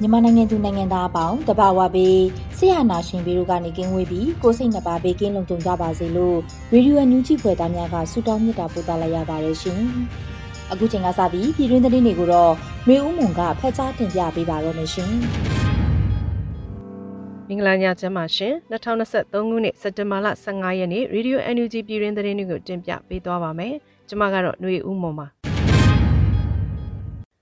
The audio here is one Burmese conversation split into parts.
မြန်မာနိုင်ငံသူနိုင်ငံသားအပေါင်းတဘာဝပေးဆရာနာရှင်ပြီးတို့ကနေကင်းဝေးပြီးကိုစိတ်နှပါဘေးကင်းလုံခြုံကြပါစေလို့ရေဒီယိုညူဂျီဖွယ်သားများကဆုတောင်းမြတ်တာပို့သလိုက်ရပါတယ်ရှင်။အခုချိန်ကစပြီးပြည်တွင်းသတင်းတွေကိုတော့မျိုးဦးမွန်ကဖတ်ကြားတင်ပြပေးပါတော့မယ်ရှင်။မင်္ဂလာညချမ်းပါရှင်2023ခုနှစ်စက်တင်ဘာလ15ရက်နေ့ Radio NUG ပြည်တွင်းသတင်းတွေကိုတင်ပြပေးသွားပါမယ်။ကျွန်မကတော့ຫນွေဦးမွန်ပါ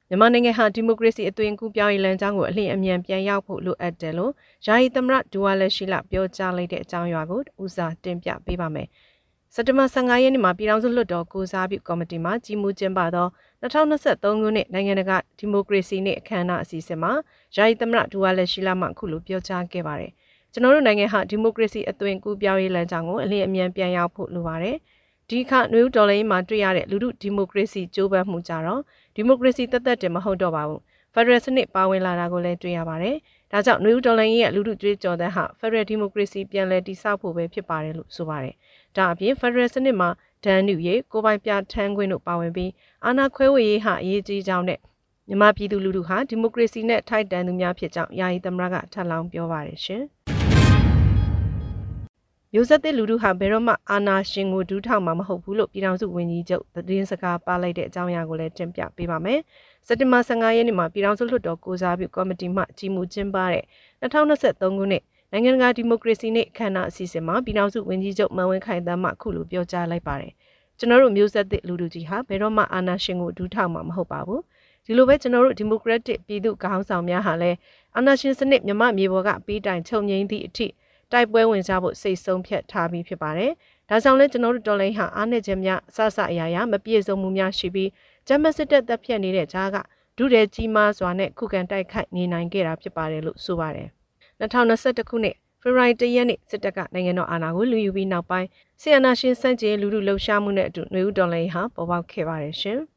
မြန်မာနိုင်ငံဟာဒီမိုကရေစီအသွင်ကူးပြောင်းရေးလမ်းကြောင်းကိုအလင်းအမြန်ပြန်ရောက်ဖို့လိုအပ်တယ်လို့ယာယီသမရဒူဝါလက်ရှိလပြောကြားလိုက်တဲ့အကြောင်းအရာကိုဦးစားတင်ပြပေးပါမယ်။စက်တဘာ15ရက်နေ့မှာပြည်ထောင်စုလွှတ်တော်ကိုစားပြုကော်မတီမှကြီးမှုကျင်းပသော2023ခုနှစ်နိုင်ငံတကာဒီမိုကရေစီနေ့အခမ်းအနားအစီအစဉ်မှာယာယီသမရဒူဝါလက်ရှိလမှအခုလိုပြောကြားခဲ့ပါတယ်။ကျွန်တော်တို့နိုင်ငံဟာဒီမိုကရေစီအသွင်ကူးပြောင်းရေးလမ်းကြောင်းကိုအလင်းအမြန်ပြန်ရောက်ဖို့လိုပါတယ်။ဒီခနွေဦးဒေါ်လာရေးမှာတွေ့ရတဲ့လူထုဒီမိုကရေစီကြိုးပမ်းမှုကြတော့ ဒီမိုကရေစီတက်တက်တင်မဟုတ်တော့ပါဘူးဖက်ဒရယ်စနစ်ပါဝင်လာတာကိုလည်းတွေ့ရပါတယ်ဒါကြောင့်နွေဦးဒေါ်လာရေးရဲ့လူထုကြွေးကြော်တဲ့ဟာဖက်ဒရယ်ဒီမိုကရေစီပြန်လည်တည်ဆောက်ဖို့ပဲဖြစ်ပါတယ်လို့ဆိုပါတယ်ဒါအပြင်ဖက်ဒရယ်စနစ်မှာဒန်နုရေးကိုပိုင်ပြထန်းခွင့်တို့ပါဝင်ပြီးအာဏာခွဲဝေရေးဟာအရေးကြီးကြောင်းနဲ့မြန်မာပြည်သူလူထုဟာဒီမိုကရေစီနဲ့ထိုက်တန်သူများဖြစ်ကြောင်းယာယီသမရကထပ်လောင်းပြောပါတယ်ရှင် မျိုးဆက်သစ်လူထုဟာဘယ်တော့မှအာဏာရှင်ကိုဒူးထောက်မှာမဟုတ်ဘူးလို့ပြည်ထောင်စုဝန်ကြီးချုပ်သတင်းစကားပါလိုက်တဲ့အကြောင်းအရာကိုလည်းတင်ပြပေးပါမယ်။စက်တင်ဘာ15ရက်နေ့မှာပြည်ထောင်စုလွှတ်တော်ကိုစားပြုကော်မတီမှကြီးမှုကျင်းပတဲ့2023ခုနှစ်နိုင်ငံတကာဒီမိုကရေစီနေ့အခမ်းအနားအစီအစဉ်မှာပြည်ထောင်စုဝန်ကြီးချုပ်မန်ဝင်းခိုင်တန်းမှအခုလိုပြောကြားလိုက်ပါတယ်။ကျွန်တော်တို့မျိုးဆက်သစ်လူထုကြီးဟာဘယ်တော့မှအာဏာရှင်ကိုဒူးထောက်မှာမဟုတ်ပါဘူး။ဒီလိုပဲကျွန်တော်တို့ဒီမိုကရက်တစ်ပြည်သူ့ခေါင်းဆောင်များဟာလည်းအာဏာရှင်စနစ်မြမမြေပေါ်ကပေးတိုင်ချုပ်ငိမ့်သည့်အထိ တိုက်ပွဲဝင်ကြဖို့စိတ်ဆုံးဖြတ်ထားပြီးဖြစ်ပါတယ်။ဒါကြောင့်လဲကျွန်တော်တို့တော်လိုင်းဟာအားနည်းခြင်းများအဆအဆအရာရာမပြည့်စုံမှုများရှိပြီးဂျမစစ်တပ်တပ်ဖြတ်နေတဲ့ကြားကဒုရဲကြီးမားစွာနဲ့ခုခံတိုက်ခိုက်နေနိုင်ခဲ့တာဖြစ်ပါတယ်လို့ဆိုပါတယ်။2021ခုနှစ်ဖေဖော်ဝါရီလရက်နေ့စစ်တပ်ကနိုင်ငံတော်အာဏာကိုလူယူပြီးနောက်ပိုင်းဆီယနာရှင်စန့်ကျင်လူလူလှုပ်ရှားမှုနဲ့အတူနှွေဦးတော်လိုင်းဟာပေါ်ပေါက်ခဲ့ပါတယ်ရှင်။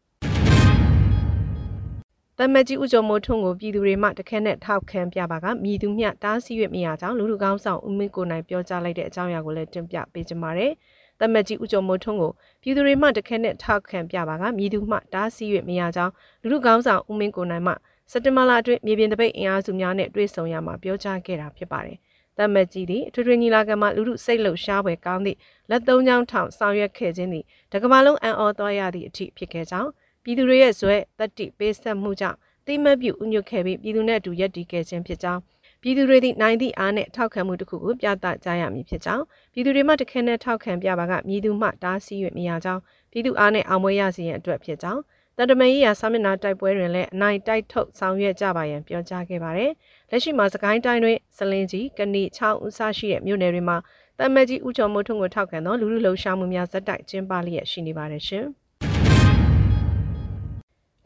တမကြီးဦးကျော်မိုးထွန်းကိုပြည်သူတွေမှတခဲနဲ့ထောက်ခံပြပါကမြည်သူမျှတားဆီးရမရကြောင်းလူလူကောင်းဆောင်ဦးမင်းကိုနိုင်ပြောကြားလိုက်တဲ့အကြောင်းအရာကိုလည်းတင်ပြပေးကြပါမယ်။တမကြီးဦးကျော်မိုးထွန်းကိုပြည်သူတွေမှတခဲနဲ့ထောက်ခံပြပါကမြည်သူမှတားဆီးရမရကြောင်းလူလူကောင်းဆောင်ဦးမင်းကိုနိုင်မှစက်တဘာလအတွင်းမြေပြင်တပိတ်အင်အားစုများနဲ့တွေ့ဆုံရမှာပြောကြားခဲ့တာဖြစ်ပါတယ်။တမကြီးသည်အထွေထွေညီလာခံမှာလူလူစိတ်လှုပ်ရှားပွဲကောင်းသည့်လက်သုံးချောင်းထောင်ဆောင်ရွက်ခဲ့ခြင်းသည်တကမ္ဘာလုံးအံ့ဩသွားရသည့်အထိဖြစ်ခဲ့ကြောင်း ပြည်သူတွေရဲ့ဇွဲတတိပေးဆက်မှုကြောင့်တိမတ်ပြုဥညွတ်ခဲ့ပြီးပြည်သူနဲ့အတူရပ်တည်ခဲ့ခြင်းဖြစ်ကြောင်းပြည်သူတွေသည့်နိုင်သည့်အားနဲ့ထောက်ခံမှုတစ်ခုကိုပြသကြရမည်ဖြစ်ကြောင်းပြည်သူတွေမှတခဲနဲ့ထောက်ခံပြပါကမြည်သူမှတားဆီး၍မရကြောင်းပြည်သူအားနဲ့အောင်ပွဲရစီရန်အတွက်ဖြစ်ကြောင်းတတမန်ရေးရာစာမျက်နှာတိုက်ပွဲတွင်လည်းအနိုင်တိုက်ထုတ်ဆောင်ရွက်ကြပါရန်ပြောကြားခဲ့ပါတယ်။လက်ရှိမှာစကိုင်းတိုင်းတွင်စလင်ကြီးကဏီချောင်းဦးစားရှိတဲ့မြို့နယ်တွေမှာတမန်ကြီးဦးကျော်မိုးထွန်းကိုထောက်ခံသောလူလူလှုပ်ရှားမှုများဇက်တိုက်ကျင်းပလျက်ရှိနေပါတယ်ရှင်။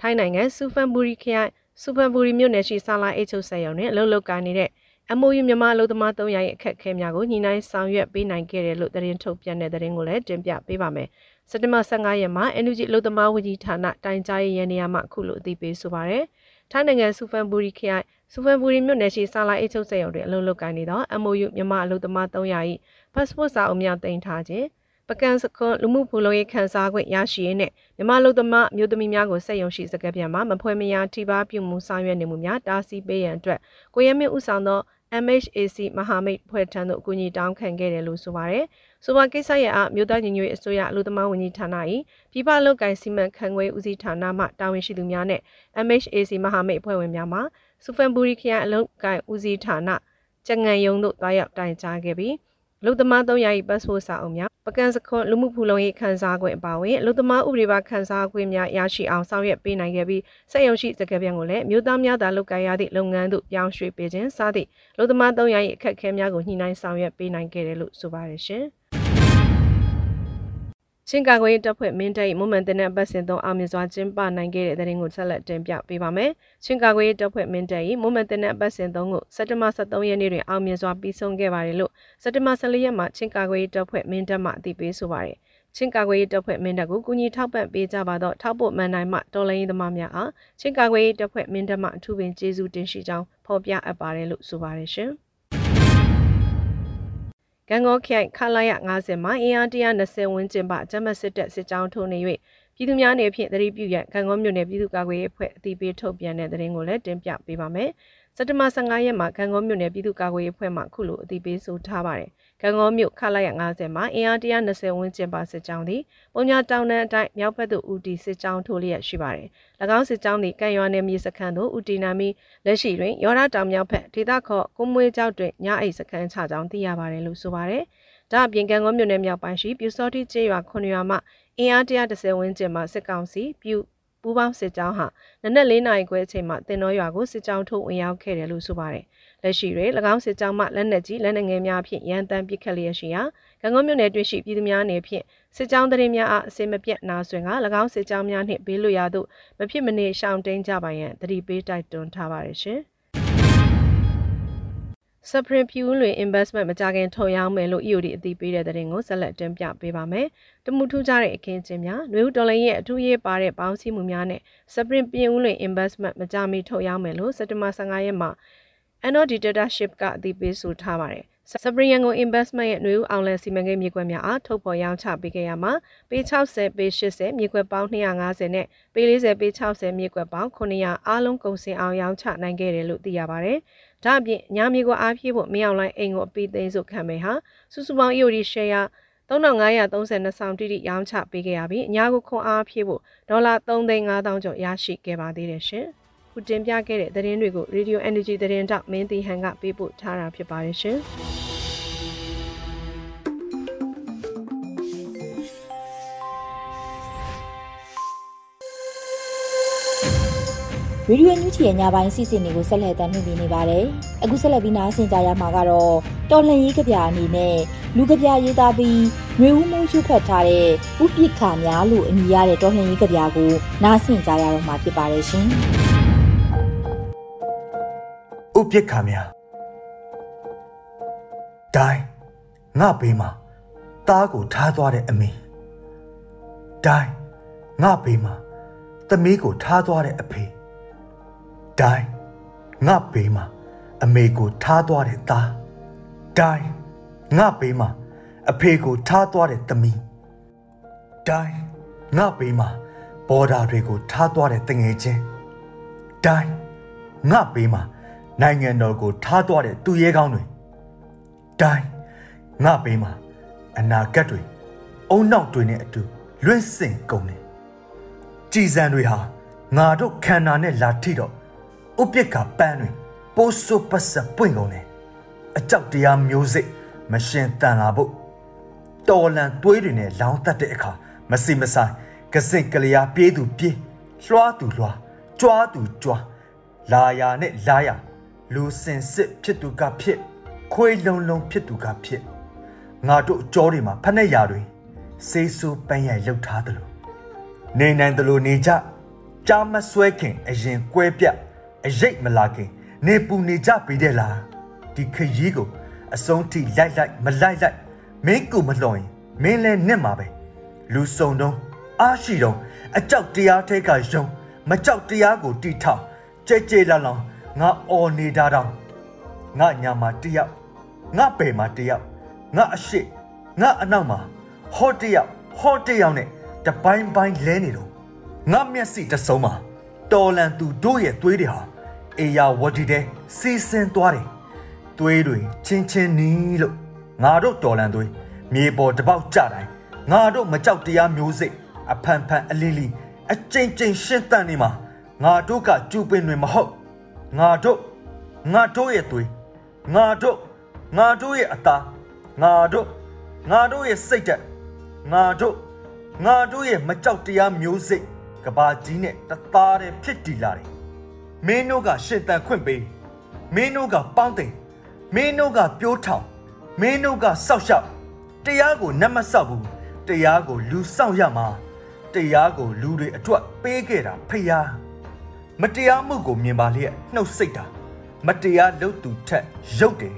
ထိုင်းနိုင်ငံစူဖန်ဘူရီခရိုင်စူဖန်ဘူရီမြို့နယ်ရှိဆာလာအိတ်ချုပ်ဆက်ရုံနဲ့အလုပ်လုပ်ကိုင်နေတဲ့ MOU မြန်မာအလုပ်သမား300ရဲ့အခက်အခဲများကိုညှိနှိုင်းဆောင်ရွက်ပေးနိုင်ခဲ့တယ်လို့သတင်းထုတ်ပြန်တဲ့သတင်းကိုလည်းတင်ပြပေးပါမယ်။စက်တင်ဘာ15ရက်မှာ NUG အလုပ်သမားဝန်ကြီးဌာနတိုင်ကြားရေးရန်နေရာမှာအခုလိုအသိပေးဆိုပါရယ်။ထိုင်းနိုင်ငံစူဖန်ဘူရီခရိုင်စူဖန်ဘူရီမြို့နယ်ရှိဆာလာအိတ်ချုပ်ဆက်ရုံတွင်အလုပ်လုပ်ကိုင်နေသော MOU မြန်မာအလုပ်သမား300၏ passport စာအုပ်များတင်ထားခြင်း ပကံစခွန်လူမှုဖူလုံရေးခန်းစားခွင့်ရရှိရေးနဲ့မြန်မာလူသမားမျိုးသမီးများကိုစက်ရုံရှိစကပြန်မှာမဖွဲမရထိပါပြုမှုဆောင်ရွက်နေမှုများတားဆီးပေးရန်အတွက်ကိုရဲမင်းဦးဆောင်သော MHAC မဟာမိတ်ဖွဲ့ထံသို့အကူအညီတောင်းခံခဲ့တယ်လို့ဆိုပါရယ်ဆိုပါကိစ္စရဲ့အမျိုးသားညီညွတ်ရေးအစိုးရအလို့သမားဝန်ကြီးဌာန၏ပြည်ပလုပ်ကိုင်စီမံခန့်ခွဲဦးစီးဌာနမှတာဝန်ရှိသူများနဲ့ MHAC မဟာမိတ်အဖွဲ့ဝင်များမှစူဖန်ဘူရီခရိုင်အလုပ်ကိုင်ဦးစီးဌာနကျငန်ယုံတို့တွားရောက်တိုင်ကြားခဲ့ပြီး လူသမား300၏ပတ်စပို့စာအုပ်များပကံစခွန်လူမှုဖူလုံရေးခန်းစားခွင့်အပါအဝင်လူသမားဥပဒေပါခန်းစားခွင့်များရရှိအောင်ဆောင်ရွက်ပေးနိုင်ခဲ့ပြီးစက်ရုံရှိစကပြန်ကိုလည်းမြို့သားများသာလုပ်ကိုင်ရသည့်လုပ်ငန်းသို့ပြောင်းရွှေ့ပေးခြင်းစသည့်လူသမား300၏အခက်အခဲများကိုညှိနှိုင်းဆောင်ရွက်ပေးနိုင်ခဲ့တယ်လို့ဆိုပါတယ်ရှင်။ ချင်းကာကွယ်တပ်ဖွဲ့မင်းတပ်၏မွန်မန်တင်တဲ့ပတ်စဉ်သုံးအောင်မြင်စွာကျင်းပနိုင်ခဲ့တဲ့တဲ့ရင်ကိုဆက်လက်တင်ပြပေးပါမယ်။ချင်းကာကွယ်တပ်ဖွဲ့မင်းတပ်၏မွန်မန်တင်တဲ့ပတ်စဉ်သုံးကိုစက်တဘာ23ရက်နေ့တွင်အောင်မြင်စွာပြီးဆုံးခဲ့ပါတယ်လို့စက်တဘာ14ရက်မှာချင်းကာကွယ်တပ်ဖွဲ့မင်းတပ်မှအသိပေးဆိုပါတယ်။ချင်းကာကွယ်ရေးတပ်ဖွဲ့မင်းတပ်ကိုကူညီထောက်ပံ့ပေးကြပါတော့ထောက်ပို့မှန်နိုင်မှတော်လိုင်းသမားများအားချင်းကာကွယ်ရေးတပ်ဖွဲ့မင်းတပ်မှအထူးပင်ကျေးဇူးတင်ရှိကြောင်းဖော်ပြအပ်ပါတယ်လို့ဆိုပါတယ်ရှင်။ ကံကောခိုင်ခလာရ90မှာအင်အား120ဝန်းကျင်ပါအကြမ်းမစစ်တပ်စစ်ကြောင်းထိုးနေ၍ပြည်သူများနေဖြင့်တတိပြုရန်ကံကောမြို့နယ်ပြည်သူ့ကာကွယ်ရေးအဖွဲ့အသိပေးထုတ်ပြန်တဲ့သတင်းကိုလည်းတင်ပြပေးပါမယ်။ စက်တဘာ15ရက်မှာကံကောမြို့နယ်ပြည်သူ့ကာကွယ်ရေးအဖွဲ့မှခုလိုအသိပေးဆိုထားပါတယ်။ကံကောမြို့ခလာရ90မှာအင်အား120ဝန်းကျင်ပါစစ်ကြောင်းသည်ပုံညာတောင်တန်းအတိုင်းမြောက်ဘက်သို့ဦးတည်စစ်ကြောင်းထိုးလျက်ရှိပါတယ်။၎င်းစစ်ကြောင်းသည်ကံရွာနယ်မြေစခန်းသို့ဦးတည်နာပြီးလက်ရှိတွင်ရော်ရတောင်မြောက်ဘက်ဒေသခေါ်ကုမွေးကျောက်တွင်ညအိတ်စခန်းချကြောင်းသိရပါတယ်လို့ဆိုပါတယ်။ဒါအပြင်ကံကောမြို့နယ်မြောက်ပိုင်းရှိပြူစောတိကျေးရွာခွန်ရွာမှအင်အား130ဝန်းကျင်မှစစ်ကောင်စီပြူ ပူးပေါင်းစစ်ကြောင်းဟာနနက်၄နာရီခွဲအချိန်မှာတင်တော်ရွာကိုစစ်ကြောင်းထုတ်ဝင်ရောက်ခဲ့တယ်လို့ဆိုပါတယ်။လက်ရှိတွင်၎င်းစစ်ကြောင်းမှလက်နက်ကြီးလက်နက်ငယ်များဖြင့်ရန်တမ်းပစ်ခတ်လျက်ရှိရာကံကောမြို့နယ်တွင်ရှိပြည်သူများအနေဖြင့်စစ်ကြောင်းတရင်များအားအစင်မပြတ်နာဆွင်က၎င်းစစ်ကြောင်းများနှင့်ဘေးလွရာသို့မဖြစ်မနေရှောင်တိန်ကြပါရန်တတိပေးတိုက်တွန်းထားပါတယ်ရှင်။ Supreme Fuel လွင် investment မကြခင်ထုတ်ရောင်းမယ်လို့ EOD အသိပေးတဲ့တဲ့ရင်ကိုဆက်လက်တင်ပြပေးပါမယ်။တမှုထူးကြတဲ့အခင်းအကျင်းများ၊နှွေဦးတော်လိုင်းရဲ့အထူးရေးပါတဲ့ပေါင်းစည်းမှုများနဲ့ Supreme Fuel လွင် investment မကြမီထုတ်ရောင်းမယ်လို့စက်တင်ဘာ15ရက်မှာ Annual Dictatorship ကအသိပေးဆိုထားပါတယ်။စပရီယန်ကို investment ရဲ့နှွေဦးအောင်လန်စီမံကိန်းမြေကွက်များအားထုတ်ဖော်ရောင်းချပေးခဲ့ရမှာပေ60ပေ80မြေကွက်ပေါင်း250နဲ့ပေ40ပေ60မြေကွက်ပေါင်း900အားလုံးကုန်စင်အောင်ရောင်းချနိုင်ခဲ့တယ်လို့သိရပါတယ်။ ဒါအပြင်ညမြေကွက်အားဖြည့်ဖို့မရောက်လိုင်းအိမ်ကိုအပီးသိမ်းစုခံမယ်ဟာစုစုပေါင်း EOD share 3532ဆောင်တိတိရောင်းချပေးခဲ့ရပြီးအညာကိုခွန်အားဖြည့်ဖို့ဒေါ်လာ3,5000ကျော်ရရှိခဲ့ပါသေးတယ်ရှင်။ခုတင်ပြခဲ့တဲ့သတင်းတွေကို Radio Energy သတင်းတောက်မင်းတီဟန်ကပေးပို့ထားတာဖြစ်ပါတယ်ရှင်။ ရေဒီယိုညူချီရဲ့ညပိုင်းစီစဉ်တွေကိုဆက်လက်တင်ပြနေပါတယ်။အခုဆက်လက်ပြီးနားဆင်ကြရမှာကတော့တော်လှန်ရေးကြပြအနေနဲ့လူကြပြရေးသားပြီးမျိုးဦးမှုရှုဖတ်ထားတဲ့ဥပိ္ပခါများလို့အမည်ရတဲ့တော်လှန်ရေးကြပြကိုနားဆင်ကြရတော့မှာဖြစ်ပါတယ်ရှင်။ဥပက္ခများဒိုင်းငါဘေးမှာတားကိုထားသွားတဲ့အမေဒိုင်းငါဘေးမှာသမီးကိုထားသွားတဲ့အဖေ ဒိုင်းငါဘေးမှာအမေကိုထားသွားတဲ့သားဒိုင်းငါဘေးမှာအဖေကိုထားသွားတဲ့သမီးဒိုင်းငါဘေးမှာဘော်ဒါတွေကိုထားသွားတဲ့တငယ်ချင်းဒိုင်းငါဘေးမှာနိုင်ငံတော်ကိုထားသွားတဲ့သူရဲကောင်းတွေတိုင်းငါဘေးမှာအနာဂတ်တွေအုံနောက်တွေနဲ့အတူလွင့်စင်ကုန်တယ်ကြည်စံတွေဟာငါတို့ခန္ဓာနဲ့လာထိတော့ ဥပိ္ပခပန်းတွေပိုးဆိုးပတ်စပွင့်ကုန်တယ်အကြောက်တရားမျိုးစိတ်မရှင်တန်လာဖို့တော်လန်သွေးတွေနဲ့လောင်းတတ်တဲ့အခါမစီမဆိုင်ကစင်ကလျာပြေးသူပြေးလွှားသူလွှားကြွားသူကြွားလာယာနဲ့လာယာလူစင်စစ်ဖြစ်သူကဖြစ် ခွေးလုံးလုံးဖြစ်သူကဖြစ်ငါတို့အကြောတွေမှာဖက်နဲ့ရာတွေစေးဆူပန်းရိုက်လှုပ်ထားတယ်လို့နေနိုင်တယ်လို့နေကြကြားမဆွဲခင်အရင်ကွဲပြ အရိတ်မလာခင်နေပူနေကြပြီတဲ့လားဒီခရီးကိုအဆုံးထိလိုက်လိုက်မလိုက်လိုက်မင်းကူမလှော်ရင်မင်းလည်းနဲ့မှာပဲလူစုံတုံးအားရှိတုံးအကြောက်တရားထဲကယုံမကြောက်တရားကိုတီထောင်ကြဲကြဲလောင်လောင်ငါအော်နေတာတောင်ငါညာမှာတယောက်ငါပယ်မှာတယောက်ငါအရှိငါအနောက်မှာဟောတယောက်ဟောတယောက်နဲ့တပိုင်းပိုင်းလဲနေတော့ငါမျက်စိတစုံမှာတော်လန်သူတို့ရဲ့သွေးတွေဟာ အေယာဝတီတဲ့စီးဆင်းသွားတယ်သွေးတွေချင်းချင်းနီးလို့ငါတို့တော်လန်သွေးမြေပေါ်တပေါက်ကြတိုင်းငါတို့မကြောက်တရားမျိုးစိတ်အဖန်ဖန်အလီလီအကျဉ်းကျဉ်းရှင်းတန်နေမှာငါတို့ကကျူပင်တွေမဟုတ်ငါတို့ငါတို့ရဲ့သွေးငါတို့ငါတို့ရဲ့အသားငါတို့ငါတို့ရဲ့စိတ်ဓာတ်ငါတို့ငါတို့ရဲ့မကြောက်တရားမျိုးစိတ်ကဘာကြီးနဲ့တသားတည်းဖြစ်တည်လာတယ် မင်းတို့ကရှစ်တန်ခွင့်ပေးမင်းတို့ကပေါင်းတယ်မင်းတို့ကပြိုးထောင်မင်းတို့ကစောက်ရှောက်တရားကိုနတ်မဆောက်ဘူးတရားကိုလူစောင့်ရမှာတရားကိုလူတွေအတွက်ပေးခဲ့တာဖျားမတရားမှုကိုမြင်ပါလျက်နှုတ်စိတ်တာမတရားလုပ်သူထက်ရုပ်တယ်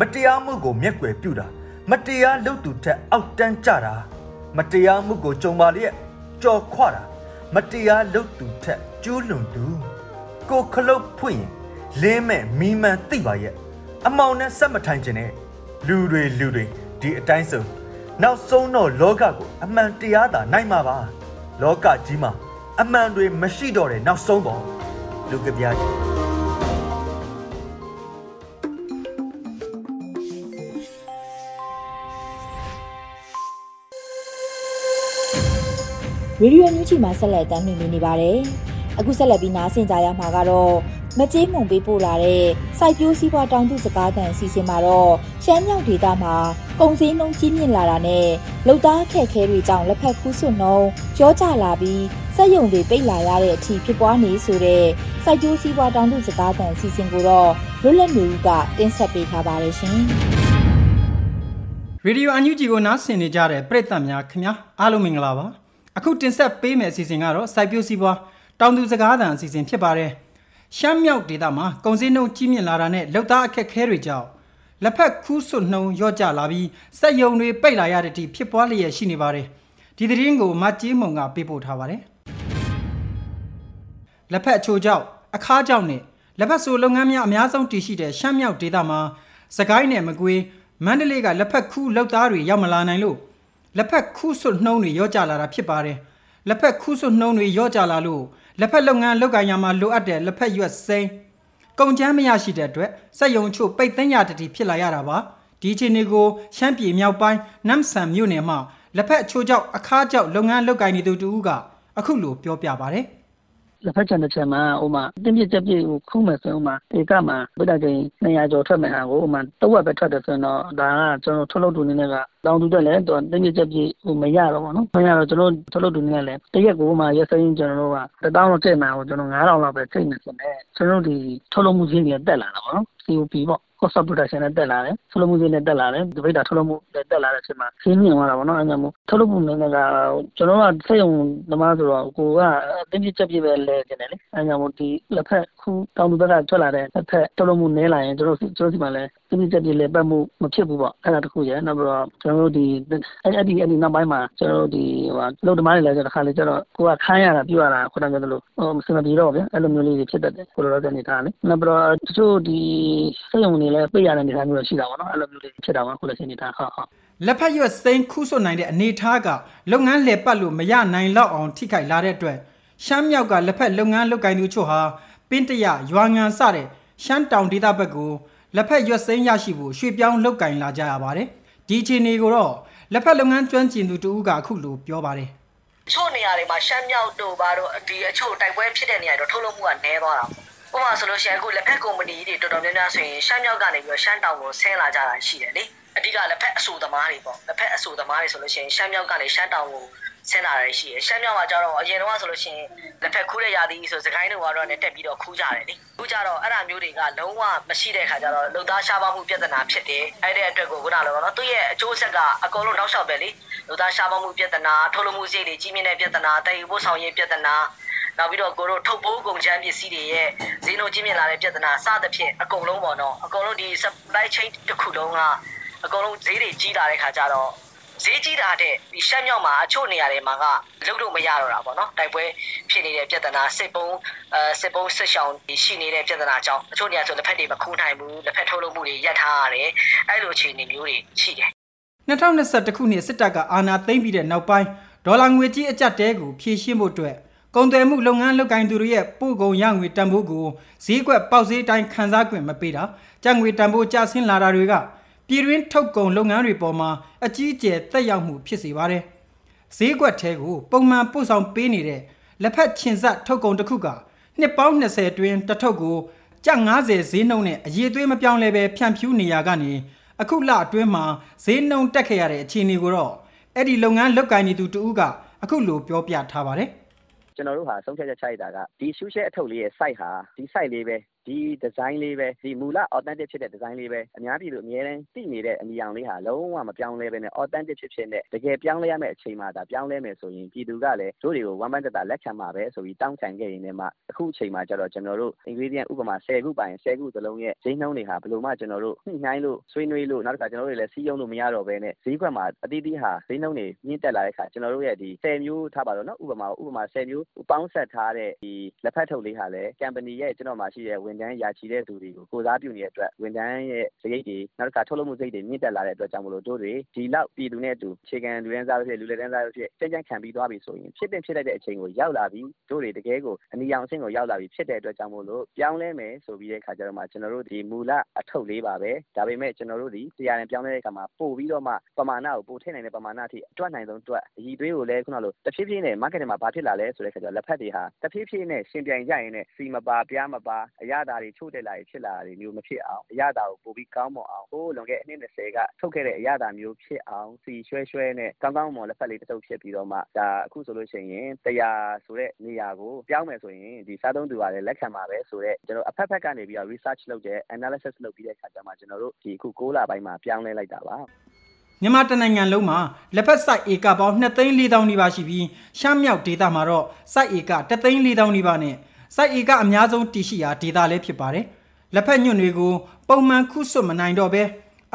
မတရားမှုကိုမျက်ွယ်ပြုတာမတရားလုပ်သူထက်အောက်တန်းကြတာမတရားမှုကိုကြုံပါလျက်ကြော်ခွတာမတရားလုပ်သူထက်ကျူးလွန်သူ ကိုခလုတ်ဖွင့်ရင်လင်းမဲ့မီးမှန်သိပါရဲ့အမောင်နဲ့ဆက်မထိုင်ခြင်းနဲ့လူတွေလူတွေဒီအတိုင်းဆုံးနောက်ဆုံးတော့လောကကိုအမှန်တရားသာနိုင်မှာပါလောကကြီးမှာအမှန်တွေမရှိတော့တဲ့နောက်ဆုံးပေါ့လူကပြားကြီးရေဒီယိုညူချီမှာဆက်လက်တမ်းမြင်နေပါတယ်။ အခုဆက်လက်ပြီးနားဆင်ကြရမှာကတော့မကြေးမုံပေးပို့လာတဲ့စိုက်ပျိုးစည်းပွားတောင်သူစကားသံအစီအစဉ်မှာတော့ရှမ်းမြောက်ဒေသမှာကုန်စည်နှုန်းကြီးမြင့်လာတာနဲ့လုံသားခက်ခဲတွေကြောင့်လက်ဖက်ခူးဆွနှုံကြောကြလာပြီးစက်ရုံတွေပိတ်လာရတဲ့အထိဖြစ်ပွားနေဆိုတဲ့စိုက်ပျိုးစည်းပွားတောင်သူစကားသံအစီအစဉ်ကိုတော့လွတ်လပ်နေဦးကတင်ဆက်ပေးထားပါတယ်ရှင်။ရေဒီယိုအန်ယူဂျီကိုနားဆင်နေကြတဲ့ပရိသတ်များခင်ဗျာအားလုံးမင်္ဂလာပါအခုတင်ဆက်ပေးမယ့်အစီအစဉ်ကတော့စိုက်ပျိုးစီးပွား တောင်သူစကားသံအစီအစဉ်ဖြစ်ပါတယ်ရှမ်းမြောက်ဒေသမှာကုန်စည်နှုန်းကြီးမြင့်လာတာနဲ့လောက်သားအခက်ခဲတွေကြောင့်လက်ဖက်ခူးဆွနှုံရော့ကျလာပြီးစက်ယုံတွေပိတ်လာရတဲ့အထိဖြစ်ပွားလျက်ရှိနေပါတယ်ဒီသတင်းကိုမတ်ကြီးမုံကပေးပို့ထားပါတယ်လက်ဖက်အချိုကြောင့်အခါကြောင့်နဲ့လက်ဖက်ဆိုလုပ်ငန်းများအများဆုံးတည်ရှိတဲ့ရှမ်းမြောက်ဒေသမှာစကိုင်းနယ်မကွေးမန္တလေးကလက်ဖက်ခူးလောက်သားတွေရောက်မလာနိုင်လို့လက်ဖက်ခူးဆွနှုံတွေရော့ကျလာတာဖြစ်ပါတယ် လက်ဖက်ခူးဆွနှုံတွေရော့ကျလာလို့လက်ဖက်လုပ်ငန်းလုပ်ကိုင်ရမှာလိုအပ်တဲ့လက်ဖက်ရွက်စိမ်းကုန်ချမ်းမရရှိတဲ့အတွက်စက်ယုံချို့ပိတ်သိမ်းရတတိဖြစ်လာရတာပါဒီအခြေအနေကိုရှမ်းပြည်မြောက်ပိုင်းနမ်ဆန်မြို့နယ်မှာလက်ဖက်အချို့ကြောင့်အခါကြောင့်လုပ်ငန်းလုပ်ကိုင်နေသူတူကအခုလိုပြောပြပါတယ် လက်ဖက်ချန်တစ်ချက်မှာဟိုမှာတင်းပြစ်ချက်ပြစ်ကိုခုံးမယ်ဆိုရင်ဟိုမှာဧကမှာဗိဒ္ဓကိန်း200ကျော်ထွက်မယ်ဟာကိုဟိုမှာတဝက်ပဲထွက်တယ်ဆိုရင်တော့ဒါကကျွန်တော်ထုတ်လုပ်သူအနေနဲ့ကတောင်းတူတက်လဲတော့တင်းပြစ်ချက်ပြစ်ဟိုမရတော့ဘူးနော်မရတော့ကျွန်တော်ထုတ်လုပ်သူအနေနဲ့လည်းတရက်ကိုဟိုမှာရက်စင်းကျွန်တော်တို့က1000လောက်ကျိတ်မှာကိုကျွန်တော်9000လောက်ပဲကျိတ်နေဆိုတော့ကျွန်တော်တို့ဒီထုတ်လုပ်မှုချင်းတွေတက်လာတာပေါ့နော် COP ပေါ့ cost of production နဲ့တက်လာတယ်ထုတ်လုပ်မှုချင်းနဲ့တက်လာတယ်ဒီဘိတ်တာထုတ်လုပ်မှုနဲ့တက်လာတဲ့အချိန်မှာခင်းမြင်သွားတာပေါ့နော်အဲကြောင့်မို့ထုတ်လုပ်မှုနဲ့ကကျွန်တော်ကစက်ရုံသမားဆိုတော့ကိုကအတင်းပြစ်ချက်ပြစ်ပဲလဲကျင်တယ်လေအဲကြောင့်မို့ဒီလက်ဖက်ခုတောင်သူဘက်ကထွက်လာတဲ့လက်ဖက်ထုတ်လုပ်မှုနည်းလာရင်ကျွန်တော်ကျွန်တော်စီမှာလဲတင်းပြစ်ချက်ပြစ်လဲပတ်မှုမဖြစ်ဘူးပေါ့အဲ့ဒါတခုရယ်နောက်ပြီးတော့ကျွန်တော်တို့ဒီအဲ့ဒီအဲ့ဒီနောက်ပိုင်းမှာကျွန်တော်တို့ဒီဟိုလုပ်သမားတွေလည်းကျတော့တစ်ခါလေကျတော့ကိုကခိုင်းရတာပြရတာခုနကပြောသလိုဟိုမစင်မပြေတော့ဗျအဲ့လိုမျိုးလေးတွေဖြစ်တတ်တယ်ကိုလိုတော့နေထားလေနောက်ပြီးတော့တချို့ဒီစက်ရုံတွေလည်းပြရတဲ့နေသားမျိုးရှိတာပေါ့နော်အဲ့လိုမျိုးလေးဖြစ်တာပါခုလည်းရှင်းနေတာဟုတ်ဟုတ်လက်ဖက်ရွက်စိမ်းခူးဆွတ်နိုင်တဲ့အနေအထားကလုပ်ငန်းလှည့်ပတ်လို့မရနိုင်လောက်အောင်ထိခိုက်လာတဲ့အတွက်ရှမ်းမြောက်ကလက်ဖက်လုပ်ငန်းလုပ်ကိုင်သူချို့ဟာ ပင်းတရရွာငံစတဲ့ရှမ်းတောင်ဒေသဘက်ကိုလက်ဖက်ရွက်စိမ်းရရှိဖို့ရွှေ့ပြောင်းလုပ်ကိုင်လာကြရပါတယ်ဒီအခြေအနေကိုတော့လက်ဖက်လုပ်ငန်းကျွမ်းကျင်သူတူဦးကအခုလိုပြောပါတယ်ချို့နေရာတွေမှာရှမ်းမြောက်တို့ဘာတို့ဒီအချို့တိုက်ပွဲဖြစ်တဲ့နေရာတွေတော့ထုတ်လုပ်မှုကနည်းသွားတာပေါ့ဥပမာဆိုလို့ရှိရင်အခုလက်ဖက်ကုမ္ပဏီတွေတော်တော်များများဆိုရင်ရှမ်းမြောက်ကနေပြီးတော့ရှမ်းတောင်ကိုဆင်းလာကြတာရှိတယ်လေအဓိကလက်ဖက်အဆူသမားတွေပေါ့လက်ဖက်အဆူသမားတွေဆိုလို့ရှိရင်ရှမ်းမြောက်ကနေရှမ်းတောင်ကို ဆင်းလာတာရှိတယ်ရှမ်းမြောက်မှာကျတော့အရင်တော့ဆိုလို့ရှိရင်လက်ဖက်ခူးတဲ့ရာသီဆိုစကိုင်းတို့ကတော့လည်းတက်ပြီးတော့ခူးကြတယ်လေခူးကြတော့အဲ့ဒါမျိုးတွေကလုံးဝမရှိတဲ့ခါကျတော့လုံသားရှားပါမှုပြဿနာဖြစ်တယ်အဲ့ဒီအတွက်ကိုခုနလိုပေါ့နော်သူ့ရဲ့အကျိုးဆက်ကအကုန်လုံးနောက်လျှောက်ပဲလေလုံသားရှားပါမှုပြဿနာထုတ်လုပ်မှုစရိတ်တွေကြီးမြင့်တဲ့ပြဿနာတည်ယူဖို့ဆောင်ရည်ပြဿနာနောက်ပြီးတော့ကိုတို့ထုတ်ပိုးကုန်ချမ်းပစ္စည်းတွေရဲ့ဈေးနှုန်းကြီးမြင့်လာတဲ့ပြဿနာစသဖြင့်အကုန်လုံးပေါ့နော်အကုန်လုံးဒီ supply chain တစ်ခုလုံးကအကုန်လုံးဈေးတွေကြီးလာတဲ့ခါကျတော့ ဈေးကြီးတာတဲ့ဒီရှမ်းမြောက်မှာအချို့နေရာတွေမှာကလုလို့မရတော့တာပေါ့နော်တိုက်ပွဲဖြစ်နေတဲ့ပြဿနာစစ်ပုံးအဲစစ်ပုံးစစ်ရှောင်းရှိနေတဲ့ပြဿနာကြောင့်အချို့နေရာဆိုလက်ဖက်တွေမခိုးနိုင်ဘူးလက်ဖက်ထုတ်လုပ်မှုတွေရပ်ထားရတယ်အဲ့လိုအခြေအနေမျိုးတွေရှိတယ်2021ခုနှစ်စစ်တပ်ကအာဏာသိမ်းပြီးတဲ့နောက်ပိုင်းဒေါ်လာငွေကြေးအကျပ်တဲကိုဖြည့်ရှင်းဖို့အတွက်ကုန်သွယ်မှုလုပ်ငန်းလုပ်ကိုင်သူတွေရဲ့ပို့ကုန်ရငွေတန်ဖိုးကိုဈေးကွက်ပေါက်ဈေးတိုင်းခန်းစား권မပေးတာကြံငွေတန်ဖိုးကျဆင်းလာတာတွေက ပြည်တွင်းထုတ်ကုန်လုပ်ငန်းတွေပေါ်မှာအကြီးအကျယ်သက်ရောက်မှုဖြစ်စေပါတယ်။ဈေးကွက်ထဲကိုပုံမှန်ပို့ဆောင်ပေးနေတဲ့လက်ဖက်ချင်ဆက်ထုတ်ကုန်တစ်ခုကနှစ်ပေါင်း20တွင်တစ်ထုပ်ကိုကျပ်90ဈေးနှုန်းနဲ့အရေးသွေးမပြောင်းလဲပဲဖြန့်ဖြူးနေရကနေအခုလအတွင်းမှာဈေးနှုန်းတက်ခဲ့ရတဲ့အခြေအနေကိုတော့အဲ့ဒီလုပ်ငန်းလုပ်ကိုင်နေသူတဦးကအခုလိုပြောပြထားပါတယ်ကျွန်တော်တို့ဟာဆုံးဖြတ်ချက်ချရတာကဒီရှူးရှဲအထုပ်လေးရဲ့ site ဟာဒီ site လေးပဲ ဒီဒီဇိုင်းလေးပဲဒီမူလ authentic ဖြစ်တဲ့ဒီဇိုင်းလေးပဲအများပြည်သူအများတန်းသိနေတဲ့အနီရောင်လေးဟာလုံးဝမပြောင်းလဲပဲနဲ့ authentic ဖြစ်ဖြစ်နဲ့တကယ်ပြောင်းလဲရမယ့်အချိန်မှဒါပြောင်းလဲမယ်ဆိုရင်ပြည်သူကလည်းတို့တွေကိုဝမ်းပန်းတတာလက်ခံမှာပဲဆိုပြီးတောင်းခံခဲ့ရင်လည်းမှအခုအချိန်မှာကျတော့ကျွန်တော်တို့ ingredient ဥပမာ10ခုပိုင်10ခုသလုံးရဲ့ဈေးနှုန်းတွေဟာဘယ်လိုမှကျွန်တော်တို့ညှိနှိုင်းလို့ဆွေးနွေးလို့နောက်တစ်ခါကျွန်တော်တို့လည်းစီးရုံးလို့မရတော့ဘဲနဲ့ဈေးကွက်မှာအသီးသီးဟာဈေးနှုန်းတွေမြင့်တက်လာတဲ့အခါကျွန်တော်တို့ရဲ့ဒီ10မျိုးထားပါတော့နော်ဥပမာဥပမာ10မျိုးပေါင်းဆက်ထားတဲ့ဒီလက်ဖက်ထုတ်လေးဟာလည်း company ရဲ့ကျွန်တော်မှရှိတဲ့ဝန်ထမ်းရာချီတဲ့သူတွေကို ကိုစားပြုနေတဲ့အတွက် ဝန်ထမ်းရဲ့စရိတ်တွေ နောက်တစ်ခါ ထုတ်လုပ်မှုစရိတ်တွေ မြင့်တက်လာတဲ့အတွက်ကြောင့်မလို့ တို့တွေ ဒီလောက်ပြည်သူနဲ့အတူခြေခံလူရန်စားဖြစ် လူလက်တန်းစားဖြစ် ကြမ်းကြမ်းခံပြီးသွားပြီဆိုရင် ဖြစ်တဲ့ဖြစ်တဲ့အချိန်ကို ရောက်လာပြီ တို့တွေ တကယ်ကို အနီရောင်အဆင့်ကို ရောက်လာပြီဖြစ်တဲ့အတွက်ကြောင့်မို့လို့ ပြောင်းလဲမယ်ဆိုပြီးတဲ့အခါကျတော့မှ ကျွန်တော်တို့ ဒီမူလအထုပ်လေးပါပဲ ဒါပေမဲ့ ကျွန်တော်တို့ဒီတရားရင်ပြောင်းလဲတဲ့အခါမှာ ပို့ပြီးတော့မှ ပမာဏကို ပို့ထည့်နိုင်တဲ့ ပမာဏအထိ အတွတ်နိုင်ဆုံးတွက်အည်သွေးကိုလည်း ခုနလို တဖြည်းဖြည်းနဲ့ market မှာ ဘာဖြစ်လာလဲဆိုတဲ့အခါကျတော့ လက်ဖက်တွေဟာ တဖြည်းဖြည်းနဲ့ရှင်ပြိုင်ကြရင်နဲ့စီမပါပြားမပါ အရသာတွေ ချို့တက်လာရင်ဖြစ်လာတာတွေမျိုး မဖြစ်အောင် အရသာကို ပို့ပြီးကောင်းမွန်အောင် ဟိုးလွန်ခဲ့အနှစ်20ကထုတ်ခဲ့တဲ့ အရသာမျိုးဖြစ်အောင်စီရွှဲရွှဲနဲ့ ကောင်းကောင်းမွန်လက်ဖက်လေးတစ်ထုပ်ဖြစ်ပြီးတော့မှ ဒါအခုဆိုလို့ရှိရင်တရားဆိုတဲ့နေရာကို ပြောင်းမယ်ဆိုရင် ဒီစားသုံးသူကလည်း လက်ခံပါပဲဆိုတော့ကျွန်တော်အဖက်ဖက်ကနေပြီးတော့ research လုပ်တဲ့ analysis လုပ်ပြီးတဲ့အခါကျမှ ကျွန်တော်တို့ ဒီအခု6လပိုင်းမှာ ပြောင်းလဲလိုက်တာပါ မြန်မာတနိုင်ငံလုံးမှာ လက်ဖက်စိုက်ဧကပေါင်း2သိန်း4000နီးပါးရှိပြီး ရှမ်းမြောက်ဒေသမှာတော့ စိုက်ဧက3သိန်း4000နီးပါးနဲ့ စိုက်ဧကအများဆုံးတည်ရှိရာဒေသလည်းဖြစ်ပါတယ်။လက်ဖက်ညွန့်တွေကိုပုံမှန်ခုဆွတ်မနိုင်တော့ဘဲ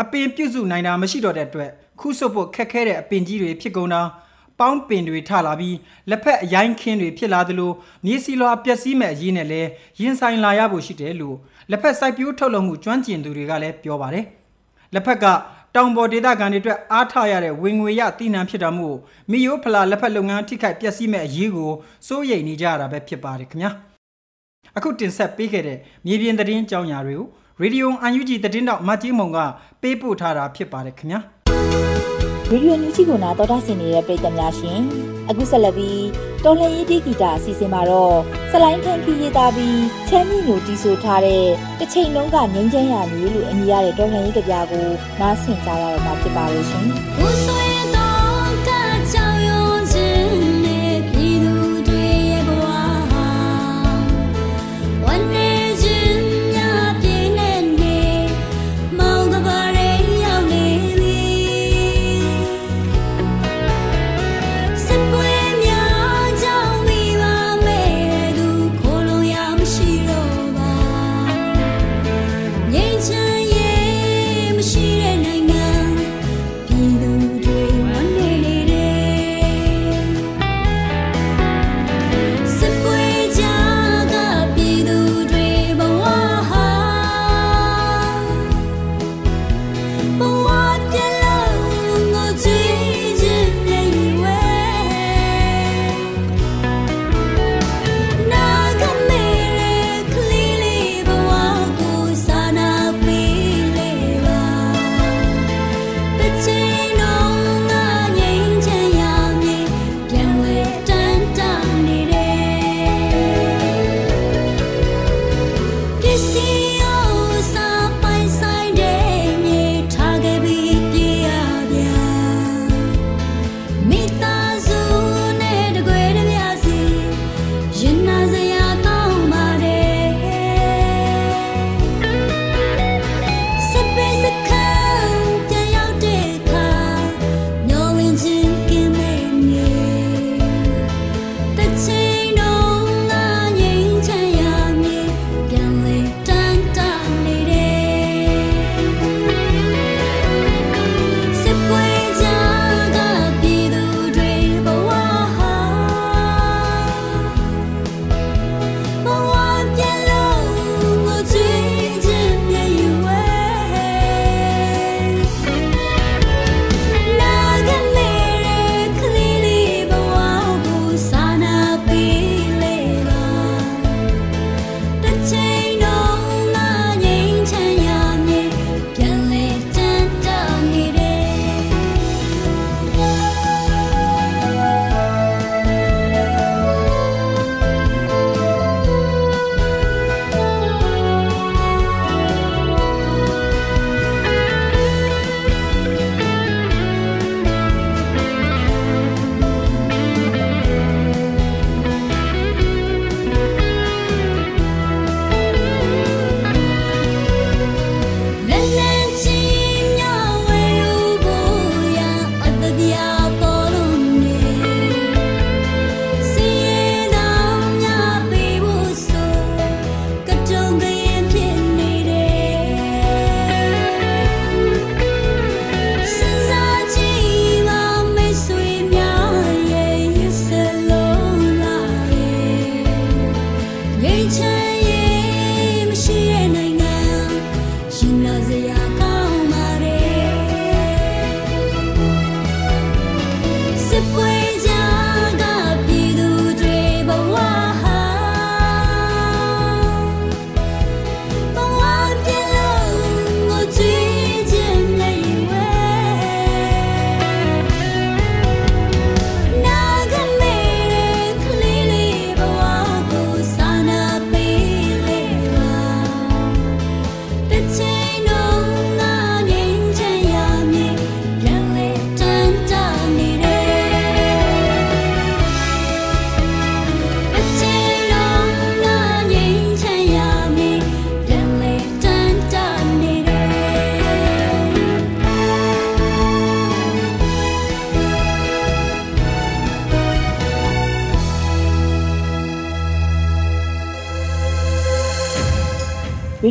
အပင်ပြုစုနိုင်တာမရှိတော့တဲ့အတွက်ခုဆွတ်ဖို့ခက်ခဲတဲ့အပင်ကြီးတွေဖြစ်ကုန်တာပေါင်းပင်တွေထလာပြီးလက်ဖက်အရိုင်းခင်းတွေဖြစ်လာသလိုမြေစီလွာပျက်စီးမဲ့အရေးနဲ့လည်းရင်ဆိုင်လာရဖို့ရှိတယ်လို့လက်ဖက်စိုက်ပျိုးထုတ်လုပ်မှုကျွမ်းကျင်သူတွေကလည်းပြောပါတယ်။လက်ဖက်ကတောင်ပေါ်ဒေသခံတွေအတွက်အားထားရတဲ့ဝင်ငွေရတည်နှံဖြစ်တာမို့မိယိုဖလာလက်ဖက်လုပ်ငန်းထိခိုက်ပျက်စီးမဲ့အရေးကိုစိုးရိမ်နေကြရတာပဲဖြစ်ပါတယ်ခင်ဗျာ အခုတင်ဆက်ပေးခဲ့တဲ့မြေပြင်သတင်းကြောင်းရာတွေကိုရေဒီယိုအန်ယူဂျီသတင်းတောက်မတ်ကြီးမုံကပေးပို့ထားတာဖြစ်ပါတယ်ခင်ဗျာရေဒီယိုညူချီကိုနာတော်တာဆင်နေတဲ့ပရိသတ်များရှင်အခုဆက်လက်ပြီးတော်လှန်ရေးတီဂီတာအစီအစဉ်မှာတော့စလိုင်းထန်ခီရေးသားပြီးချမ်းမြေမျိုးတီးဆိုထားတဲ့တစ်ချိန်လုံးကငင်းချမ်းရမျိုးလို့အမည်ရတဲ့တော်လှန်ရေးကြပြကိုနားဆင်ကြရတော့မှာဖြစ်ပါလို့ရှင်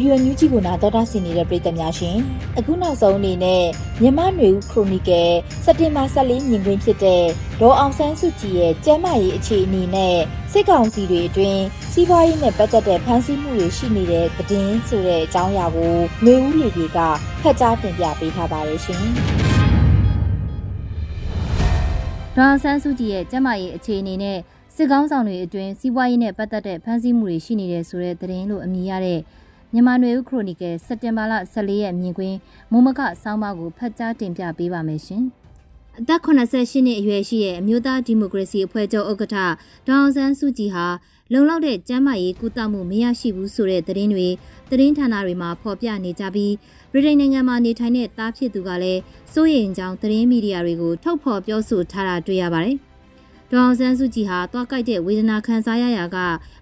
ဒီယိုညူးကြီးကိုနာတော်တာဆင်နေတဲ့ပြည်သက်များရှင်အခုနောက်ဆုံးအနေနဲ့မြမနွေဦးခရိုနီကယ်စက်တင်ဘာ14မြင်ကွင်းဖြစ်တဲ့ဒေါ်အောင်ဆန်းစုကြည်ရဲ့ကျမ်းမာရေးအခြေအနေနဲ့စစ်ကောင်စီတွေအတွင်းစီးပွားရေးနဲ့ပတ်သက်တဲ့ဖမ်းဆီးမှုတွေရှိနေတဲ့သတင်းဆိုတဲ့အကြောင်းအရာကိုနွေဦးလေကြီးကဖတ်ကြားတင်ပြပေးထားပါတယ်ရှင်ဒေါ်အောင်ဆန်းစုကြည်ရဲ့ကျမ်းမာရေးအခြေအနေနဲ့စစ်ကောင်းဆောင်တွေအတွင်းစီးပွားရေးနဲ့ပတ်သက်တဲ့ဖမ်းဆီးမှုတွေရှိနေတယ်ဆိုတဲ့သတင်းလို့အမည်ရတဲ့ မြန်မာနွေဦးခရိုနီကယ်စက်တင်ဘာလ14ရက်မြင်ကွင်းမုံမကဆောင်းပါးကိုဖတ်ကြားတင်ပြပေးပါမယ်ရှင်။အသက်88နှစ်အရွယ်ရှိတဲ့အမျိုးသားဒီမိုကရေစီအဖွဲ့ချုပ်ဥက္ကဋ္ဌဒေါအောင်ဆန်းစုကြည်ဟာလုံလောက်တဲ့ကျန်းမာရေးကုသမှုမရရှိဘူးဆိုတဲ့သတင်းတွေသတင်းဌာနတွေမှာဖော်ပြနေကြပြီးဗြိတိန်နိုင်ငံမှာနေထိုင်တဲ့တားဖြစ်သူကလည်းစိုးရိမ်ကြောင်းသတင်းမီဒီယာတွေကိုထုတ်ဖော်ပြောဆိုထားတာတွေ့ရပါတယ်။ ဒေါအောင်ဆန်းစုကြည်ဟာတွားကြိုက်တဲ့ဝေဒနာခံစားရရာက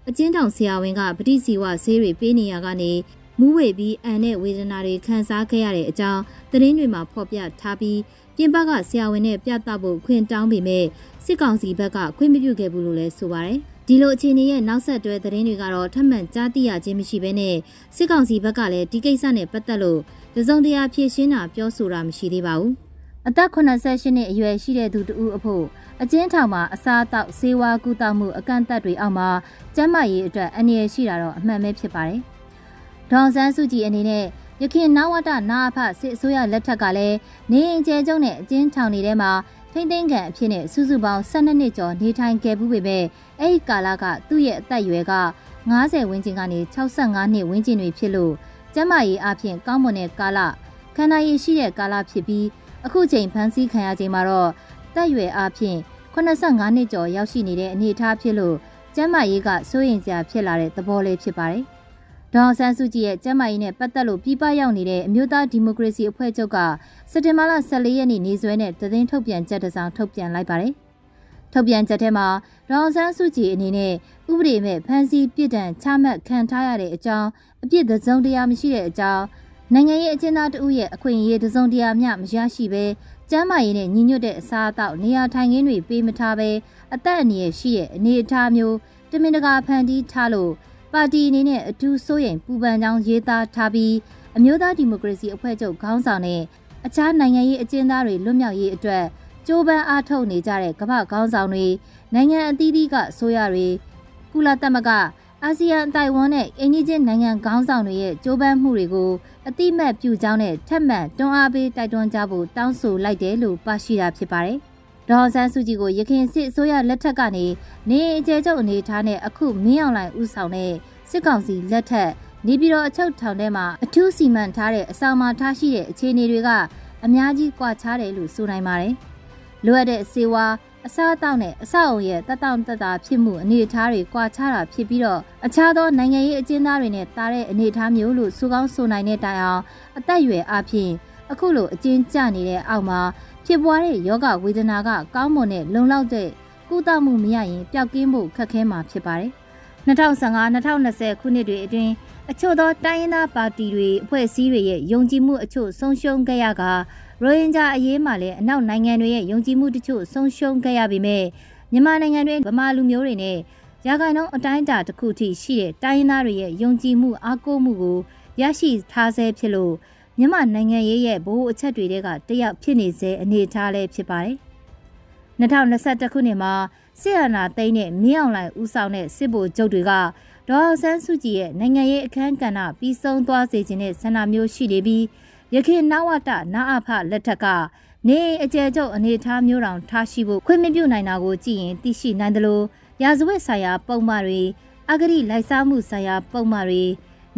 အကျဉ်းထောင်ဆရာဝန်ကပဋိစီဝဆေးတွေပေးနေရကနေမူးဝေပြီးအန်တဲ့ဝေဒနာတွေခံစားခဲ့ရတဲ့အကြောင်းသတင်းတွေမှာဖော်ပြထားပြီးပြင်ပကဆရာဝန်နဲ့ပြသဖို့ခွင့်တောင်းပေမဲ့စစ်ကောင်စီဘက်ကခွင့်မပြုခဲ့ဘူးလို့လည်းဆိုပါတယ်ဒီလိုအခြေအနေရဲ့နောက်ဆက်တွဲသတင်းတွေကတော့ထပ်မံကြားသိရခြင်းမရှိဘဲနဲ့စစ်ကောင်စီဘက်ကလည်းဒီကိစ္စနဲ့ပတ်သက်လို့တစုံတရာဖြေရှင်းတာပြောဆိုတာမရှိသေးပါဘူး အသက်88နှစ်အရွယ်ရှိတဲ့သူတဦးအဖို့အကျဉ်းထောင်မှာအစားအသောက်ဆေးဝါးကုသမှုအကန့်အသတ်တွေအောက်မှာကျန်းမာရေးအတွက်အန္တရာယ်ရှိတာတော့အမှန်ပဲဖြစ်ပါတယ်။ဒေါန်ဆန်းစုကြည်အနေနဲ့ရခင်နဝတနာအဖစစ်အစိုးရလက်ထက်ကလည်းနေအိမ်ကျဲကျုံနဲ့အကျဉ်းထောင်တွေထဲမှာထိမ့်သိမ်းကန်အဖြစ်နဲ့စုစုပေါင်း12နှစ်ကျော်နေထိုင်ခဲ့မှုပေမဲ့အဲ့ဒီကာလကသူ့ရဲ့အသက်အရွယ်က90ဝန်းကျင်ကနေ65နှစ်ဝန်းကျင်တွေဖြစ်လို့ကျန်းမာရေးအပြင်ကောင်းမွန်တဲ့ကာလခန္ဓာရည်ရှိတဲ့ကာလဖြစ်ပြီး အခုချိန်ဖန်ဆီးခံရချိန်မှာတော့တက်ရွယ်အားဖြင့်85နှစ်ကျော်ရောက်ရှိနေတဲ့အနေအထားဖြစ်လို့ကျန်းမာရေးကစိုးရိမ်စရာဖြစ်လာတဲ့သဘောလေးဖြစ်ပါတယ်။ဒေါ်ဆန်းစုကြည်ရဲ့ကျန်းမာရေးနဲ့ပတ်သက်လို့ပြပရောက်နေတဲ့အမျိုးသားဒီမိုကရေစီအဖွဲ့ချုပ်ကစက်တင်ဘာလ14ရက်နေ့နေ့စွဲနဲ့သတင်းထုတ်ပြန်ချက်တစ်စောင်ထုတ်ပြန်လိုက်ပါတယ်။ထုတ်ပြန်ချက်ထဲမှာဒေါ်ဆန်းစုကြည်အနေနဲ့ဥပဒေမဲ့ဖမ်းဆီးပြစ်ဒဏ်ချမှတ်ခံထားရတဲ့အကြောင်းအပြစ်သစုံတရားမရှိတဲ့အကြောင်း နိုင်ငံရေးအကျဉ်းသားတဦးရဲ့အခွင့်အရေးတစုံတရာမျှမရရှိဘဲကျန်းမာရေးနဲ့ညီညွတ်တဲ့အစားအသောက်နေရာထိုင်ခင်းတွေပေးမထားဘဲအသက်အန္တရာယ်ရှိတဲ့အနေအထားမျိုးတမင်တကာဖန်တီးထားလို့ပါတီအနေနဲ့အထူးစိုးရိမ်ပူပန်ကြောင်းရေးသားထားပြီးအမျိုးသားဒီမိုကရေစီအဖွဲ့ချုပ်ခေါင်းဆောင်နဲ့အခြားနိုင်ငံရေးအကျဉ်းသားတွေလွတ်မြောက်ရေးအတွက်ကြိုးပမ်းအားထုတ်နေကြတဲ့ကမ္ဘာခေါင်းဆောင်တွေနိုင်ငံအသီးသီးကဆိုရတွေကုလသမဂ္ဂ အာဆီယံအတိုင်ဝန်းနဲ့အင်ဂျီချင်းနိုင်ငံခေါင်းဆောင်တွေရဲ့ကြိုးပမ်းမှုတွေကိုအတိမတ်ပြုကြောင်းနဲ့ထက်မှန်တွန်းအားပေးတိုက်တွန်းကြဖို့တောင်းဆိုလိုက်တယ်လို့ပါရှိတာဖြစ်ပါတယ်။ဒေါ်ဆန်းစုကြည်ကိုရခိုင်စစ်အစိုးရလက်ထက်ကနေနေအကျယ်ချုပ်အနေထားနဲ့အခုမင်းအောင်လှိုင်ဦးဆောင်တဲ့စစ်ကောင်စီလက်ထက်နေပြည်တော်အချုပ်ထောင်ထဲမှာအထူးစီမံထားတဲ့အဆောင်မှာထားရှိတဲ့အခြေအနေတွေကအများကြီးကွာခြားတယ်လို့ဆိုနိုင်ပါတယ်။လိုအပ်တဲ့စေဝါ အစားအသောက်နဲ့အဆောက်အုံရဲ့တက်တောင့်တက်တာဖြစ်မှုအနေအထားတွေကွာခြားတာဖြစ်ပြီးတော့အခြားသောနိုင်ငံရေးအကျဉ်းသားတွေနဲ့တားတဲ့အနေအထားမျိုးလို့ဆိုကောင်းဆိုနိုင်တဲ့တိုင်အောင်အသက်အရွယ်အပြင်အခုလိုအကျဉ်းကျနေတဲ့အောက်မှာဖြစ်ပွားတဲ့ယောဂဝေဒနာကကောင်းမွန်တဲ့လုံလောက်တဲ့ကုသမှုမရရင်ပျောက်ကင်းဖို့ခက်ခဲမှာဖြစ်ပါတယ်။2015-2020ခုနှစ်တွေအတွင်းအချို့သောတိုင်းရင်းသားပါတီတွေအဖွဲ့အစည်းတွေရဲ့ယုံကြည်မှုအချို့ဆုံးရှုံးခဲ့ရက ရိုဟင်ဂျာအရေးမှာလည်းအနောက်နိုင်ငံတွေရဲ့ယုံကြည်မှုတချို့ဆုံးရှုံးခဲ့ရပေမဲ့မြန်မာနိုင်ငံတွင်ဗမာလူမျိုးတွေနဲ့ရာဂိုင်နှုန်းအတိုင်းအတာတစ်ခုထိရှိတဲ့တိုင်းရင်းသားတွေရဲ့ယုံကြည်မှုအားကိုးမှုကိုရရှိထားဆဲဖြစ်လို့မြန်မာနိုင်ငံရေးရဲ့ဘိုးအချက်တွေတဲကတယောက်ဖြစ်နေစေအနေထားလည်းဖြစ်ပါတယ်။2021ခုနှစ်မှာစစ်အာဏာသိမ်းတဲ့မင်းအောင်လှိုင်ဦးဆောင်တဲ့စစ်ဗိုလ်ချုပ်တွေကဒေါ်အောင်ဆန်းစုကြည်ရဲ့နိုင်ငံရေးအခမ်းကဏ္ဍပြီးဆုံးသွားစေခြင်းနဲ့ဆန္ဒမျိုးရှိနေပြီး ရခင်နဝတနာအဖလက်ထက်ကနေအကျယ်ချုပ်အနေထားမျိုးတောင်ထားရှိဖို့ခွင့်မပြုနိုင်တာကိုကြည့်ရင်သိရှိနိုင်တယ်လို့ရာဇဝတ်ဆိုင်ရာပုံမှန်တွေအဂတိလိုက်စားမှုဆိုင်ရာပုံမှန်တွေ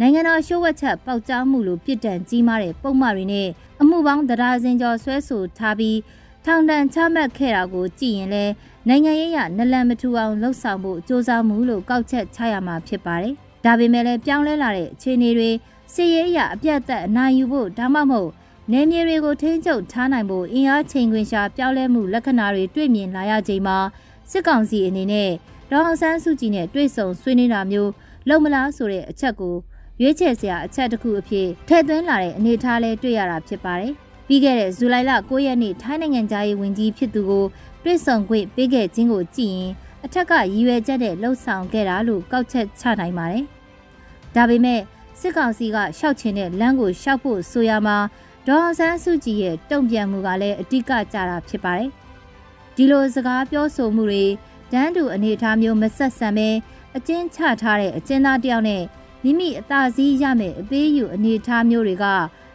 နိုင်ငံတော်ရှိုးဝက်ချက်ပေါက်ကြားမှုလိုပြစ်ဒဏ်ကြီးမားတဲ့ပုံမှန်တွေနဲ့အမှုပေါင်းတရားစင်ကျော်ဆွဲဆိုထားပြီးထောင်ဒဏ်ချမှတ်ခဲ့တာကိုကြည့်ရင်လဲနိုင်ငံရေးရနလန်မထူအောင်လှုပ်ဆောင်ဖို့စ조사မှုလို့ကောက်ချက်ချရမှာဖြစ်ပါတယ်။ဒါပေမဲ့လည်းပြောင်းလဲလာတဲ့အခြေအနေတွေ စစ်ရေးအရအပြတ်သက်အနိုင်ယူဖို့ဒါမှမဟုတ်နေမြေတွေကိုထိန်းချုပ်ထားနိုင်ဖို့အင်အားချိန်ခွင်ရှာပြောင်းလဲမှုလက္ခဏာတွေတွေ့မြင်လာရချိန်မှာစစ်ကောင်စီအနေနဲ့ဒေါအောင်ဆန်းစုကြည်နဲ့တွေ့ဆုံဆွေးနွေးတာမျိုးလုံမလားဆိုတဲ့အချက်ကိုရွေးချယ်စရာအချက်တစ်ခုအဖြစ်ထည့်သွင်းလာတဲ့အနေအထားလေးတွေ့ရတာဖြစ်ပါတယ်။ပြီးခဲ့တဲ့ဇူလိုင်လ9ရက်နေ့ထိုင်းနိုင်ငံသားရေးဝန်ကြီးဖြစ်သူကိုတွေ့ဆုံခွင့်ပေးခဲ့ခြင်းကိုကြည့်ရင်အထက်ကရည်ရွယ်ချက်နဲ့လှုပ်ဆောင်ခဲ့တာလို့ကောက်ချက်ချနိုင်ပါတယ်။ဒါပေမဲ့ စစ်ကောင်စီကရှောက်ချင်တဲ့လမ်းကိုရှောက်ဖို့ဆိုရမှာဒေါ်အောင်ဆန်းစုကြည်ရဲ့တုံ့ပြန်မှုကလည်းအတိကကြတာဖြစ်ပါတယ်။ဒီလိုစကားပြောဆိုမှုတွေတန်းတူအနေအထားမျိုးမဆက်ဆံပဲအကျဉ်းချထားတဲ့အကျဉ်းသားတယောက်နဲ့မိမိအသာစီးရမယ်အပေးယူအနေအထားမျိုးတွေက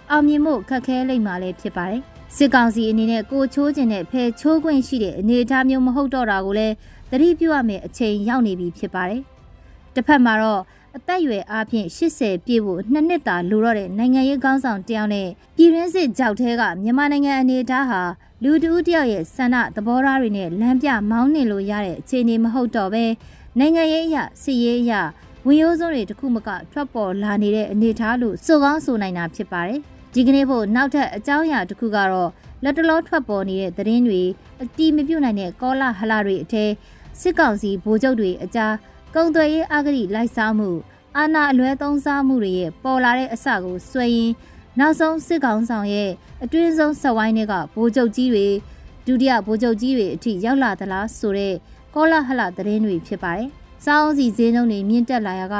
အောင်မြင်မှုခက်ခဲလိမ့်မှာလည်းဖြစ်ပါတယ်။စစ်ကောင်စီအနေနဲ့ကိုချိုးခြင်းနဲ့ဖယ်ချိုးခွင့်ရှိတဲ့အနေအထားမျိုးမဟုတ်တော့တာကိုလည်းသတိပြုရမယ်အချိန်ရောက်နေပြီဖြစ်ပါတယ်။တစ်ဖက်မှာတော့ အသက်အရွယ်အားဖြင့်80ပြည့်ဖို့နှစ်နှစ်သာလိုတော့တဲ့နိုင်ငံရေးကောင်းဆောင်တယောက်နဲ့ပြည်ရင်းစစ်ကြောက်သေးကမြန်မာနိုင်ငံအနေအထားဟာလူတူတယောက်ရဲ့ဆန္ဒသဘောထားတွေနဲ့လမ်းပြမောင်းနှင်လို့ရတဲ့အခြေအနေမဟုတ်တော့ပဲနိုင်ငံရေးအရာစစ်ရေးအရာဝင်ရိုးစုံတွေတခုမကထွက်ပေါ်လာနေတဲ့အနေအထားလို့ဆိုကောင်းဆိုနိုင်တာဖြစ်ပါတယ်။ဒီကနေ့ဖို့နောက်ထပ်အကြောင်းအရာတစ်ခုကတော့လက်တလောထွက်ပေါ်နေတဲ့သတင်းတွေအတီးမပြုတ်နိုင်တဲ့ကောလာဟလတွေအထက်စစ်ကောင်စီဗိုလ်ချုပ်တွေအကြား ကုံသွယ်ရေးအဂတိလိုက်စားမှုအာဏာအလွဲသုံးစားမှုတွေရဲ့ပေါ်လာတဲ့အစကိုဆွဲရင်နောက်ဆုံးစစ်ကောင်ဆောင်ရဲ့အတွင်းဆုံးဆက်ဝိုင်းတွေကဗိုလ်ချုပ်ကြီးတွေဒုတိယဗိုလ်ချုပ်ကြီးတွေအထိရောက်လာသလားဆိုတဲ့ကောလာဟလသတင်းတွေဖြစ်ပါတယ်။စောင်းစီဈေးနှုန်းတွေမြင့်တက်လာရက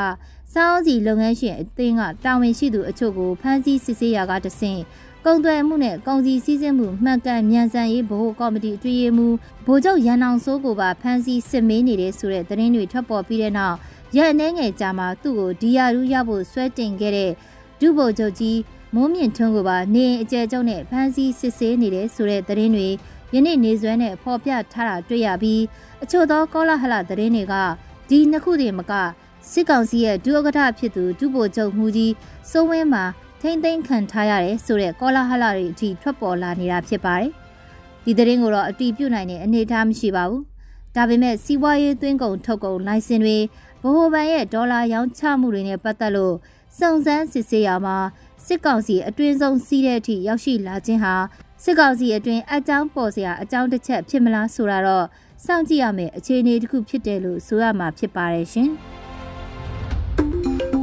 စောင်းစီလုပ်ငန်းရှင်အသင်းကတာဝန်ရှိသူအချို့ကိုဖမ်းဆီးစစ်ဆေးရာကတဆင့် ကုံသွယ်မှုနဲ့ကုန်စည်စည်းစိမ်မှုမှန်ကန်မြန်ဆန်ရေးဗဟိုကော်မတီအတွင်းရေးမှူးဗိုလ်ချုပ်ရန်အောင်စိုးကိုပါဖမ်းဆီးစစ်မေးနေတဲ့ဆိုတဲ့သတင်းတွေထွက်ပေါ်ပြီးတဲ့နောက်ရက်အနှဲငယ်ကြာမှသူ့ကိုဒီယာရူရဖို့ဆွဲတင်ခဲ့တဲ့ဒုဗိုလ်ချုပ်ကြီးမိုးမြင့်ထွန်းကိုပါနေအကျယ်ကျုံနဲ့ဖမ်းဆီးစစ်ဆေးနေတဲ့ဆိုတဲ့သတင်းတွေယနေ့နေစွဲနဲ့ဖော်ပြထားတာတွေ့ရပြီးအချို့သောကောလာဟလသတင်းတွေကဒီနှစ်ခုတည်းမကစစ်ကောင်စီရဲ့ဒုဥက္ကဋ္ဌဖြစ်သူဒုဗိုလ်ချုပ်မှုကြီးစိုးဝင်းမှာ ထိမ့်သိမ်းခံထားရတယ်ဆိုတဲ့ကောလာဟလတွေအထိထွက်ပေါ်လာနေတာဖြစ်ပါတယ်။ဒီသတင်းကိုတော့အတီးပြုတ်နိုင်တဲ့အနေအထားမရှိပါဘူး။ဒါပေမဲ့စီးပွားရေးသွင်းကုန်ထုတ်ကုန်လိုင်စင်တွေဗဟိုဘဏ်ရဲ့ဒေါ်လာရောင်းချမှုတွေနဲ့ပတ်သက်လို့စုံစမ်းစစ်ဆေးရမှာစစ်ကောင်စီအတွင်းဆုံးစီးတဲ့အထိရောက်ရှိလာခြင်းဟာစစ်ကောင်စီအတွင်းအကြောင်းပေါ်စရာအကြောင်းတစ်ချက်ဖြစ်မလားဆိုတာတော့စောင့်ကြည့်ရမယ်အခြေအနေတစ်ခုဖြစ်တယ်လို့ဆိုရမှာဖြစ်ပါတယ်ရှင်။